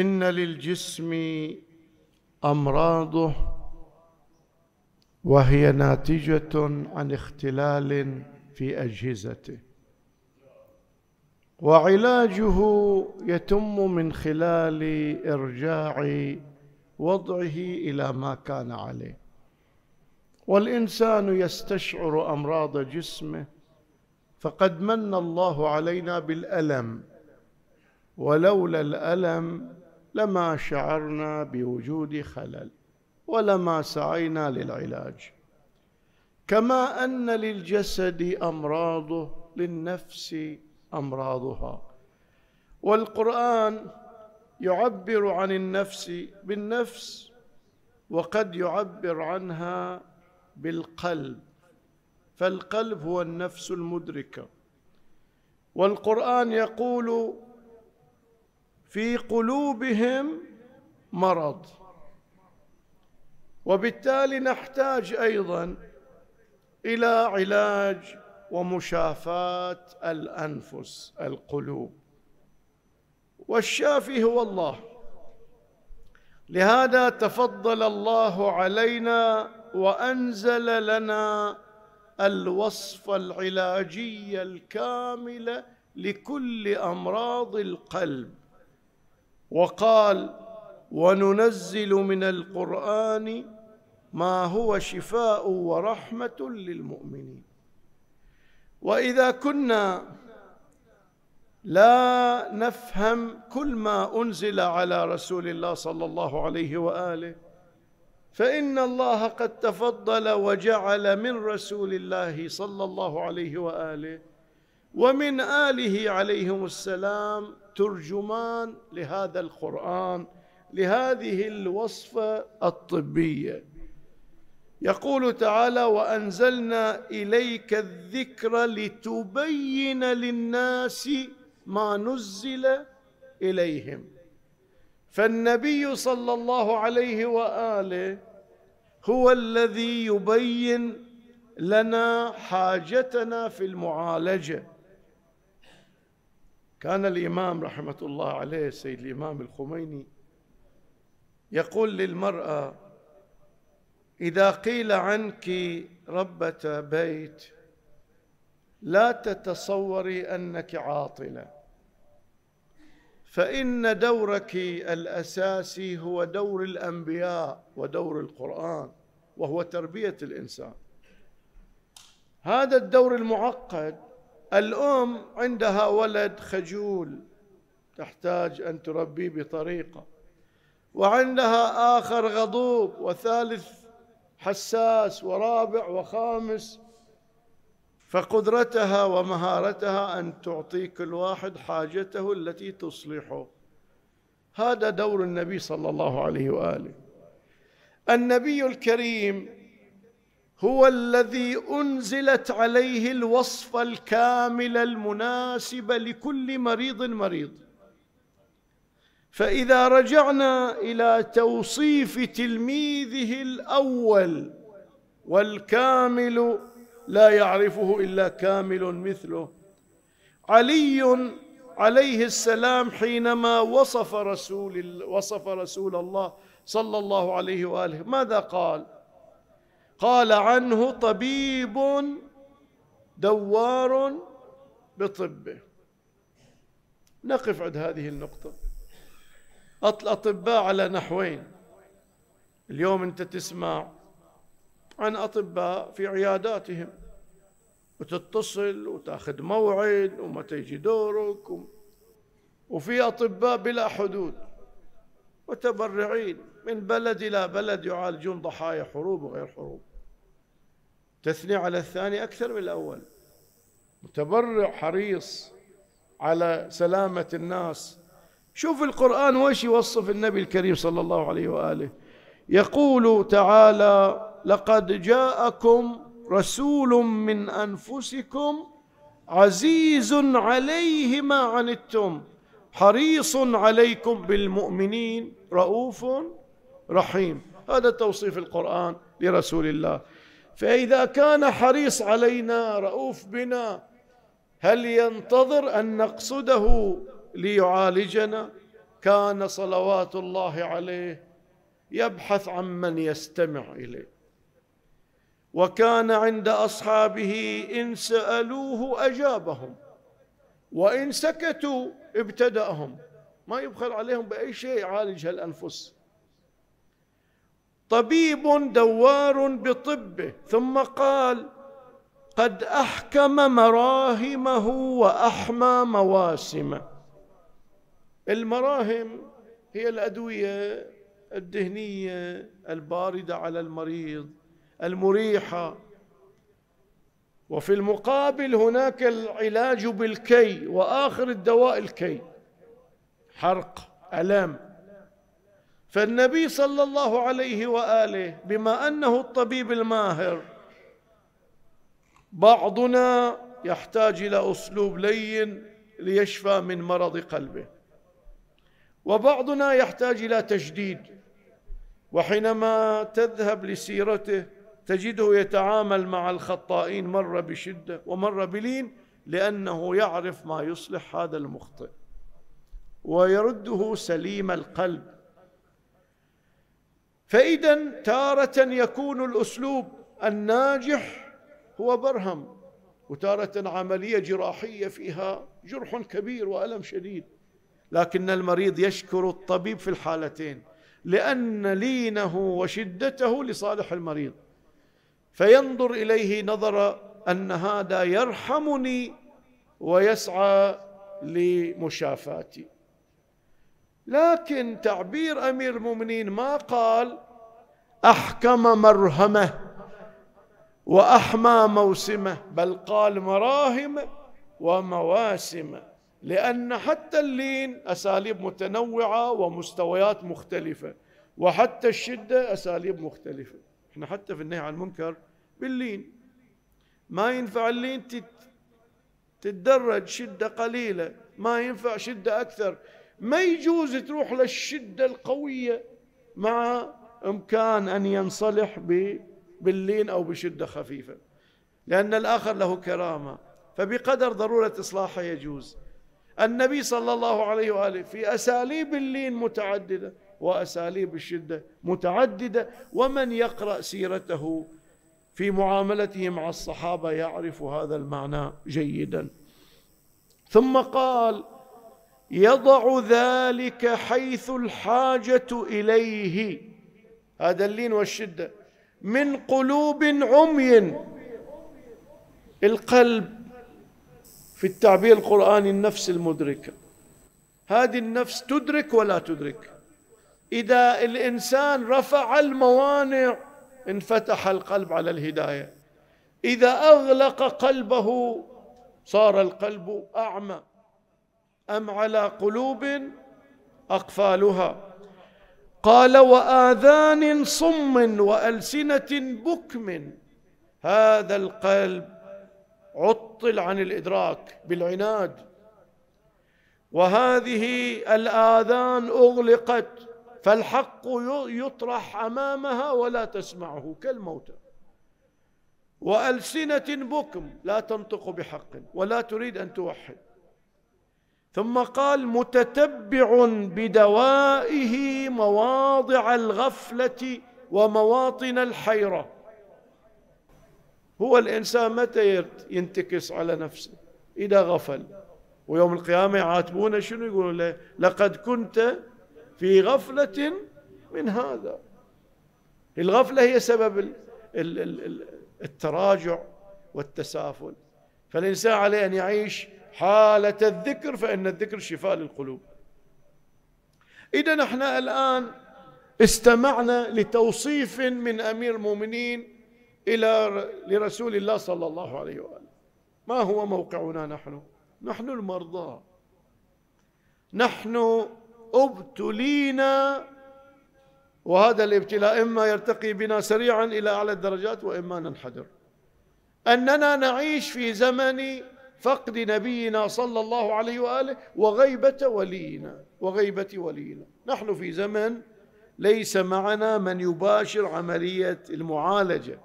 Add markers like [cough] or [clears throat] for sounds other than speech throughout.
إن للجسم أمراضه وهي ناتجة عن اختلال في أجهزته. وعلاجه يتم من خلال إرجاع وضعه إلى ما كان عليه. والإنسان يستشعر أمراض جسمه فقد من الله علينا بالألم. ولولا الألم لما شعرنا بوجود خلل ولما سعينا للعلاج. كما أن للجسد امراضه للنفس أمراضها. والقرآن يعبر عن النفس بالنفس وقد يعبر عنها بالقلب. فالقلب هو النفس المدركة. والقرآن يقول في قلوبهم مرض. وبالتالي نحتاج أيضا إلى علاج ومشافاة الأنفس القلوب. والشافي هو الله. لهذا تفضل الله علينا وأنزل لنا الوصف العلاجي الكامل لكل أمراض القلب. وقال وننزل من القرآن ما هو شفاء ورحمة للمؤمنين. وإذا كنا لا نفهم كل ما أنزل على رسول الله صلى الله عليه وآله فإن الله قد تفضل وجعل من رسول الله صلى الله عليه وآله ومن آله عليهم السلام ترجمان لهذا القرآن لهذه الوصفة الطبية. يقول تعالى وأنزلنا إليك الذكر لتبين للناس ما نزل إليهم. فالنبي صلى الله عليه وآله هو الذي يبين لنا حاجتنا في المعالجة. كان الإمام رحمة الله عليه سيد الإمام الخميني يقول للمرأة إذا قيل عنك ربة بيت لا تتصوري أنك عاطلة فإن دورك الأساسي هو دور الأنبياء ودور القرآن وهو تربية الإنسان. هذا الدور المعقد الأم عندها ولد خجول تحتاج أن تربيه بطريقة وعندها آخر غضوب وثالث حساس ورابع وخامس فقدرتها ومهارتها أن تعطي كل واحد حاجته التي تصلحه. هذا دور النبي صلى الله عليه وآله. النبي الكريم هو الذي أنزلت عليه الوصف الكامل المناسب لكل مريض مريض. فإذا رجعنا إلى توصيف تلميذه الأول والكامل لا يعرفه إلا كامل مثله. علي عليه السلام حينما وصف رسول وصف رسول الله صلى الله عليه وآله ماذا قال؟ قال عنه طبيب دوار بطبه نقف عند هذه النقطة. الأطباء على نحوين. اليوم أنت تسمع عن أطباء في عياداتهم. وتتصل وتأخذ موعد ومتى يجي دورك و... وفي أطباء بلا حدود. متبرعين. من بلد إلى بلد يعالجون ضحايا حروب وغير حروب. تثني على الثاني أكثر من الأول. متبرع حريص على سلامة الناس. شوف القرآن وش يوصف النبي الكريم صلى الله عليه وآله. يقول تعالى لقد جاءكم رسول من أنفسكم عزيز عليه ما عنتم حريص عليكم بالمؤمنين رؤوف رحيم. هذا توصيف القرآن لرسول الله. فإذا كان حريص علينا رؤوف بنا هل ينتظر أن نقصده ليعالجنا؟ كان صلوات الله عليه يبحث عن من يستمع إليه. وكان عند أصحابه إن سألوه أجابهم وإن سكتوا ابتدأهم. ما يبخل عليهم بأي شيء يعالج الانفس طبيب دوار بطبه ثم قال قد أحكم مراهمه وأحمى مواسمه. المراهم هي الأدوية الدهنية الباردة على المريض المريحة. وفي المقابل هناك العلاج بالكي وآخر الدواء الكي حرق الام فالنبي صلى الله عليه وآله بما أنه الطبيب الماهر بعضنا يحتاج إلى أسلوب لين ليشفى من مرض قلبه وبعضنا يحتاج إلى تجديد وحينما تذهب لسيرته تجده يتعامل مع الخطائين مرة بشدة ومرة بلين لأنه يعرف ما يصلح هذا المخطئ ويرده سليم القلب. فإذا تارة يكون الأسلوب الناجح هو برهم وتارة عملية جراحية فيها جرح كبير وألم شديد. لكن المريض يشكر الطبيب في الحالتين لأن لينه وشدته لصالح المريض. فينظر إليه نظر أن هذا يرحمني ويسعى لمشافاتي. لكن تعبير أمير المؤمنين ما قال أحكم مرهمة وأحمى موسمة بل قال مراهم ومواسم لأن حتى اللين أساليب متنوعة ومستويات مختلفة وحتى الشدة أساليب مختلفة. إحنا حتى في النهي عن المنكر باللين. ما ينفع اللين تتدرج شدة قليلة ما ينفع شدة أكثر. ما يجوز تروح للشدة القوية مع إمكان أن ينصلح باللين أو بشدة خفيفة. لأن الآخر له كرامة. فبقدر ضرورة إصلاحه يجوز. النبي صلى الله عليه وآله في أساليب اللين متعددة وأساليب الشدة متعددة. ومن يقرأ سيرته في معاملته مع الصحابة يعرف هذا المعنى جيدا. ثم قال يضع ذلك حيث الحاجة إليه. هذا اللين والشدة. من قلوب عمي. القلب في التعبير القرآني النفس المدركة هذه النفس تدرك ولا تدرك. إذا الإنسان رفع الموانع انفتح القلب على الهداية. إذا أغلق قلبه صار القلب أعمى. أم على قلوب أقفالها؟ قال وآذان صم وألسنة بكم. هذا القلب عطل عن الإدراك بالعناد. وهذه الآذان أغلقت فالحق يطرح أمامها ولا تسمعه كالموتى. وألسنة بكم لا تنطق بحق ولا تريد أن توحد. ثم قال متتبع بدوائه مواضع الغفلة ومواطن الحيرة. هو الإنسان متى ينتكس على نفسه؟ إذا غفل. ويوم القيامة يعاتبونه شنو؟ يقولون له لقد كنت في غفلة من هذا. الغفلة هي سبب التراجع والتسافل. فالإنسان عليه أن يعيش حالة الذكر فإن الذكر شفاء للقلوب. إذا نحن الآن استمعنا لتوصيف من أمير المؤمنين إلى لرسول الله صلى الله عليه وآله. ما هو موقعنا نحن؟ نحن المرضى. نحن أبتلينا وهذا الابتلاء إما يرتقي بنا سريعا إلى أعلى الدرجات وإما ننحدر. أننا نعيش في زمن فقد نبينا صلى الله عليه وآله وغيبة ولينا وغيبة ولينا. نحن في زمن ليس معنا من يباشر عملية المعالجة.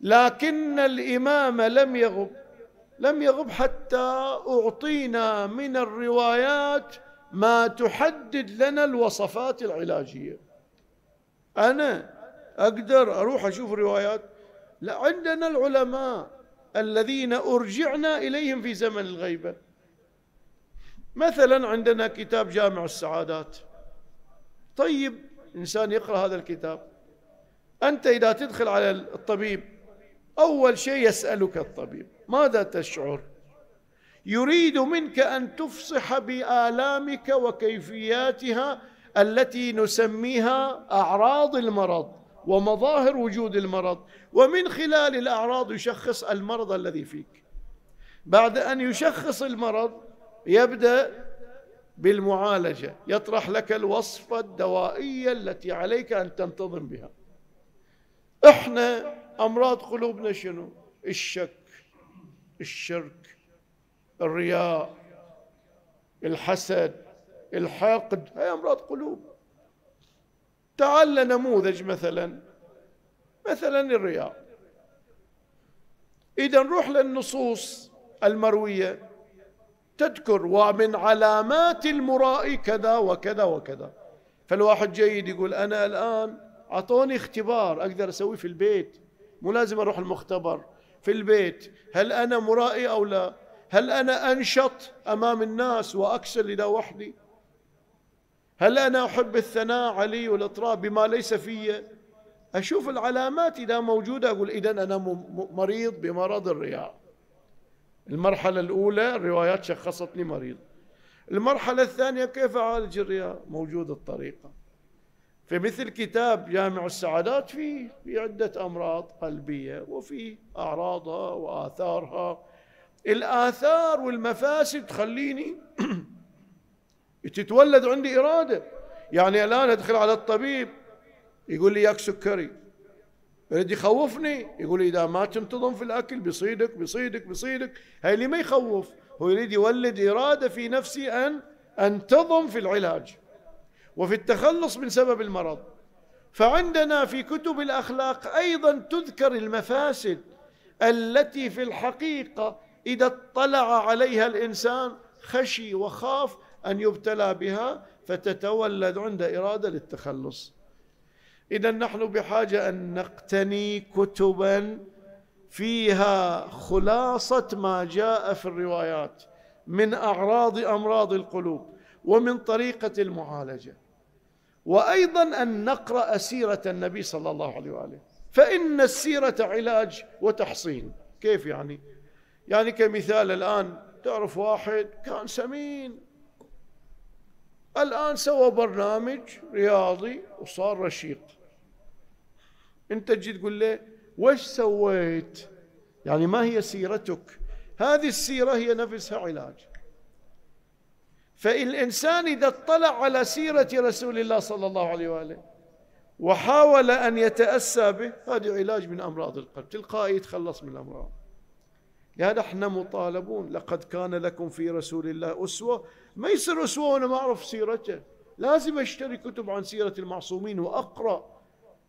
لكن الإمام لم يغب لم يغب حتى أعطينا من الروايات ما تحدد لنا الوصفات العلاجية. أنا أقدر أروح أشوف روايات؟ لا عندنا العلماء الذين أرجعنا إليهم في زمن الغيبة. مثلا عندنا كتاب جامع السعادات. طيب إنسان يقرأ هذا الكتاب. أنت إذا تدخل على الطبيب أول شيء يسألك الطبيب ماذا تشعر؟ يريد منك أن تفصح بآلامك وكيفياتها التي نسميها أعراض المرض. ومظاهر وجود المرض ومن خلال الأعراض يشخص المرض الذي فيك. بعد أن يشخص المرض يبدأ بالمعالجة يطرح لك الوصفه الدوائيه التي عليك أن تنتظم بها. إحنا أمراض قلوبنا شنو؟ الشك الشرك الرياء الحسد الحقد هي أمراض قلوب. تعال نموذج مثلا مثلا الرياء إذا نروح للنصوص المروية تذكر ومن علامات المرائي كذا وكذا وكذا. فالواحد جيد يقول أنا الآن أعطوني اختبار أقدر أسويه في البيت. مو لازم أروح المختبر في البيت. هل أنا مرائي أو لا؟ هل أنا أنشط أمام الناس وأكسل إذا وحدي؟ هل أنا أحب الثناء علي والإطراء بما ليس في؟ أشوف العلامات إذا موجودة أقول إذا أنا مريض بمرض الرياء المرحلة الأولى الروايات شخصتني مريض. المرحلة الثانية كيف أعالج الرياء موجود الطريقة. في مثل كتاب جامع السعادات في في عدة أمراض قلبية وفي أعراضها وآثارها. الآثار والمفاسد تخليني [clears throat] تتولد عندي إرادة. يعني الآن أدخل على الطبيب يقول لي ياك سكري. يريد يخوفني؟ يقول لي إذا ما تنتظم في الأكل بيصيدك بيصيدك بيصيدك. هاي اللي ما يخوف. هو يريد يولد إرادة في نفسي أن أنتظم في العلاج. وفي التخلص من سبب المرض. فعندنا في كتب الأخلاق أيضا تذكر المفاسد التي في الحقيقة إذا اطلع عليها الإنسان خشي وخاف أن يبتلى بها فتتولد عند إرادة للتخلص. إذا نحن بحاجة أن نقتني كتبا فيها خلاصة ما جاء في الروايات من أعراض أمراض القلوب ومن طريقة المعالجة. وأيضا أن نقرأ سيرة النبي صلى الله عليه وآله. فإن السيرة علاج وتحصين. كيف يعني؟ يعني كمثال الآن تعرف واحد كان سمين. الآن سوى برنامج رياضي وصار رشيق. انت تجي تقول له وش سويت؟ يعني ما هي سيرتك؟ هذه السيرة هي نفسها علاج. فالإنسان إذا اطلع على سيرة رسول الله صلى الله عليه وآله وحاول أن يتأسى به هذا علاج من أمراض القلب. تلقائي يتخلص من الأمراض. لهذا إحنا مطالبون لقد كان لكم في رسول الله أسوة ما يصير أسوة وأنا ما أعرف سيرته. لازم أشتري كتب عن سيرة المعصومين وأقرأ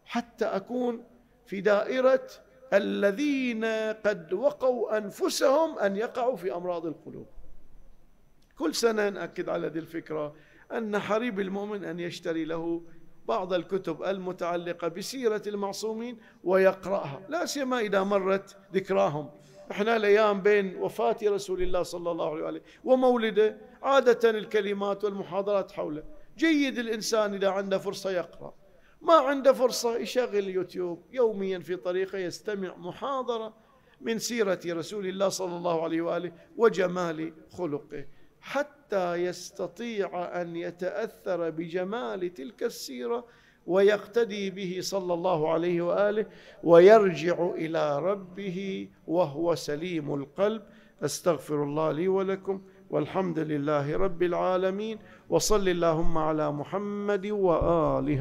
حتى أكون في دائرة الذين قد وقوا أنفسهم أن يقعوا في أمراض القلوب. كل سنة نأكد على هذه الفكرة أن حريب المؤمن أن يشتري له بعض الكتب المتعلقة بسيرة المعصومين ويقرأها. لا سيما إذا مرت ذكراهم. إحنا الأيام بين وفاة رسول الله صلى الله عليه وآله ومولده عادة الكلمات والمحاضرات حوله. جيد الإنسان إذا عنده فرصة يقرأ. ما عنده فرصة يشغل اليوتيوب يوميا في طريقه يستمع محاضرة من سيرة رسول الله صلى الله عليه وآله وجمال خلقه. حتى يستطيع أن يتأثر بجمال تلك السيرة ويقتدي به صلى الله عليه وآله ويرجع إلى ربه وهو سليم القلب. أستغفر الله لي ولكم والحمد لله رب العالمين. وصل اللهم على محمد وآله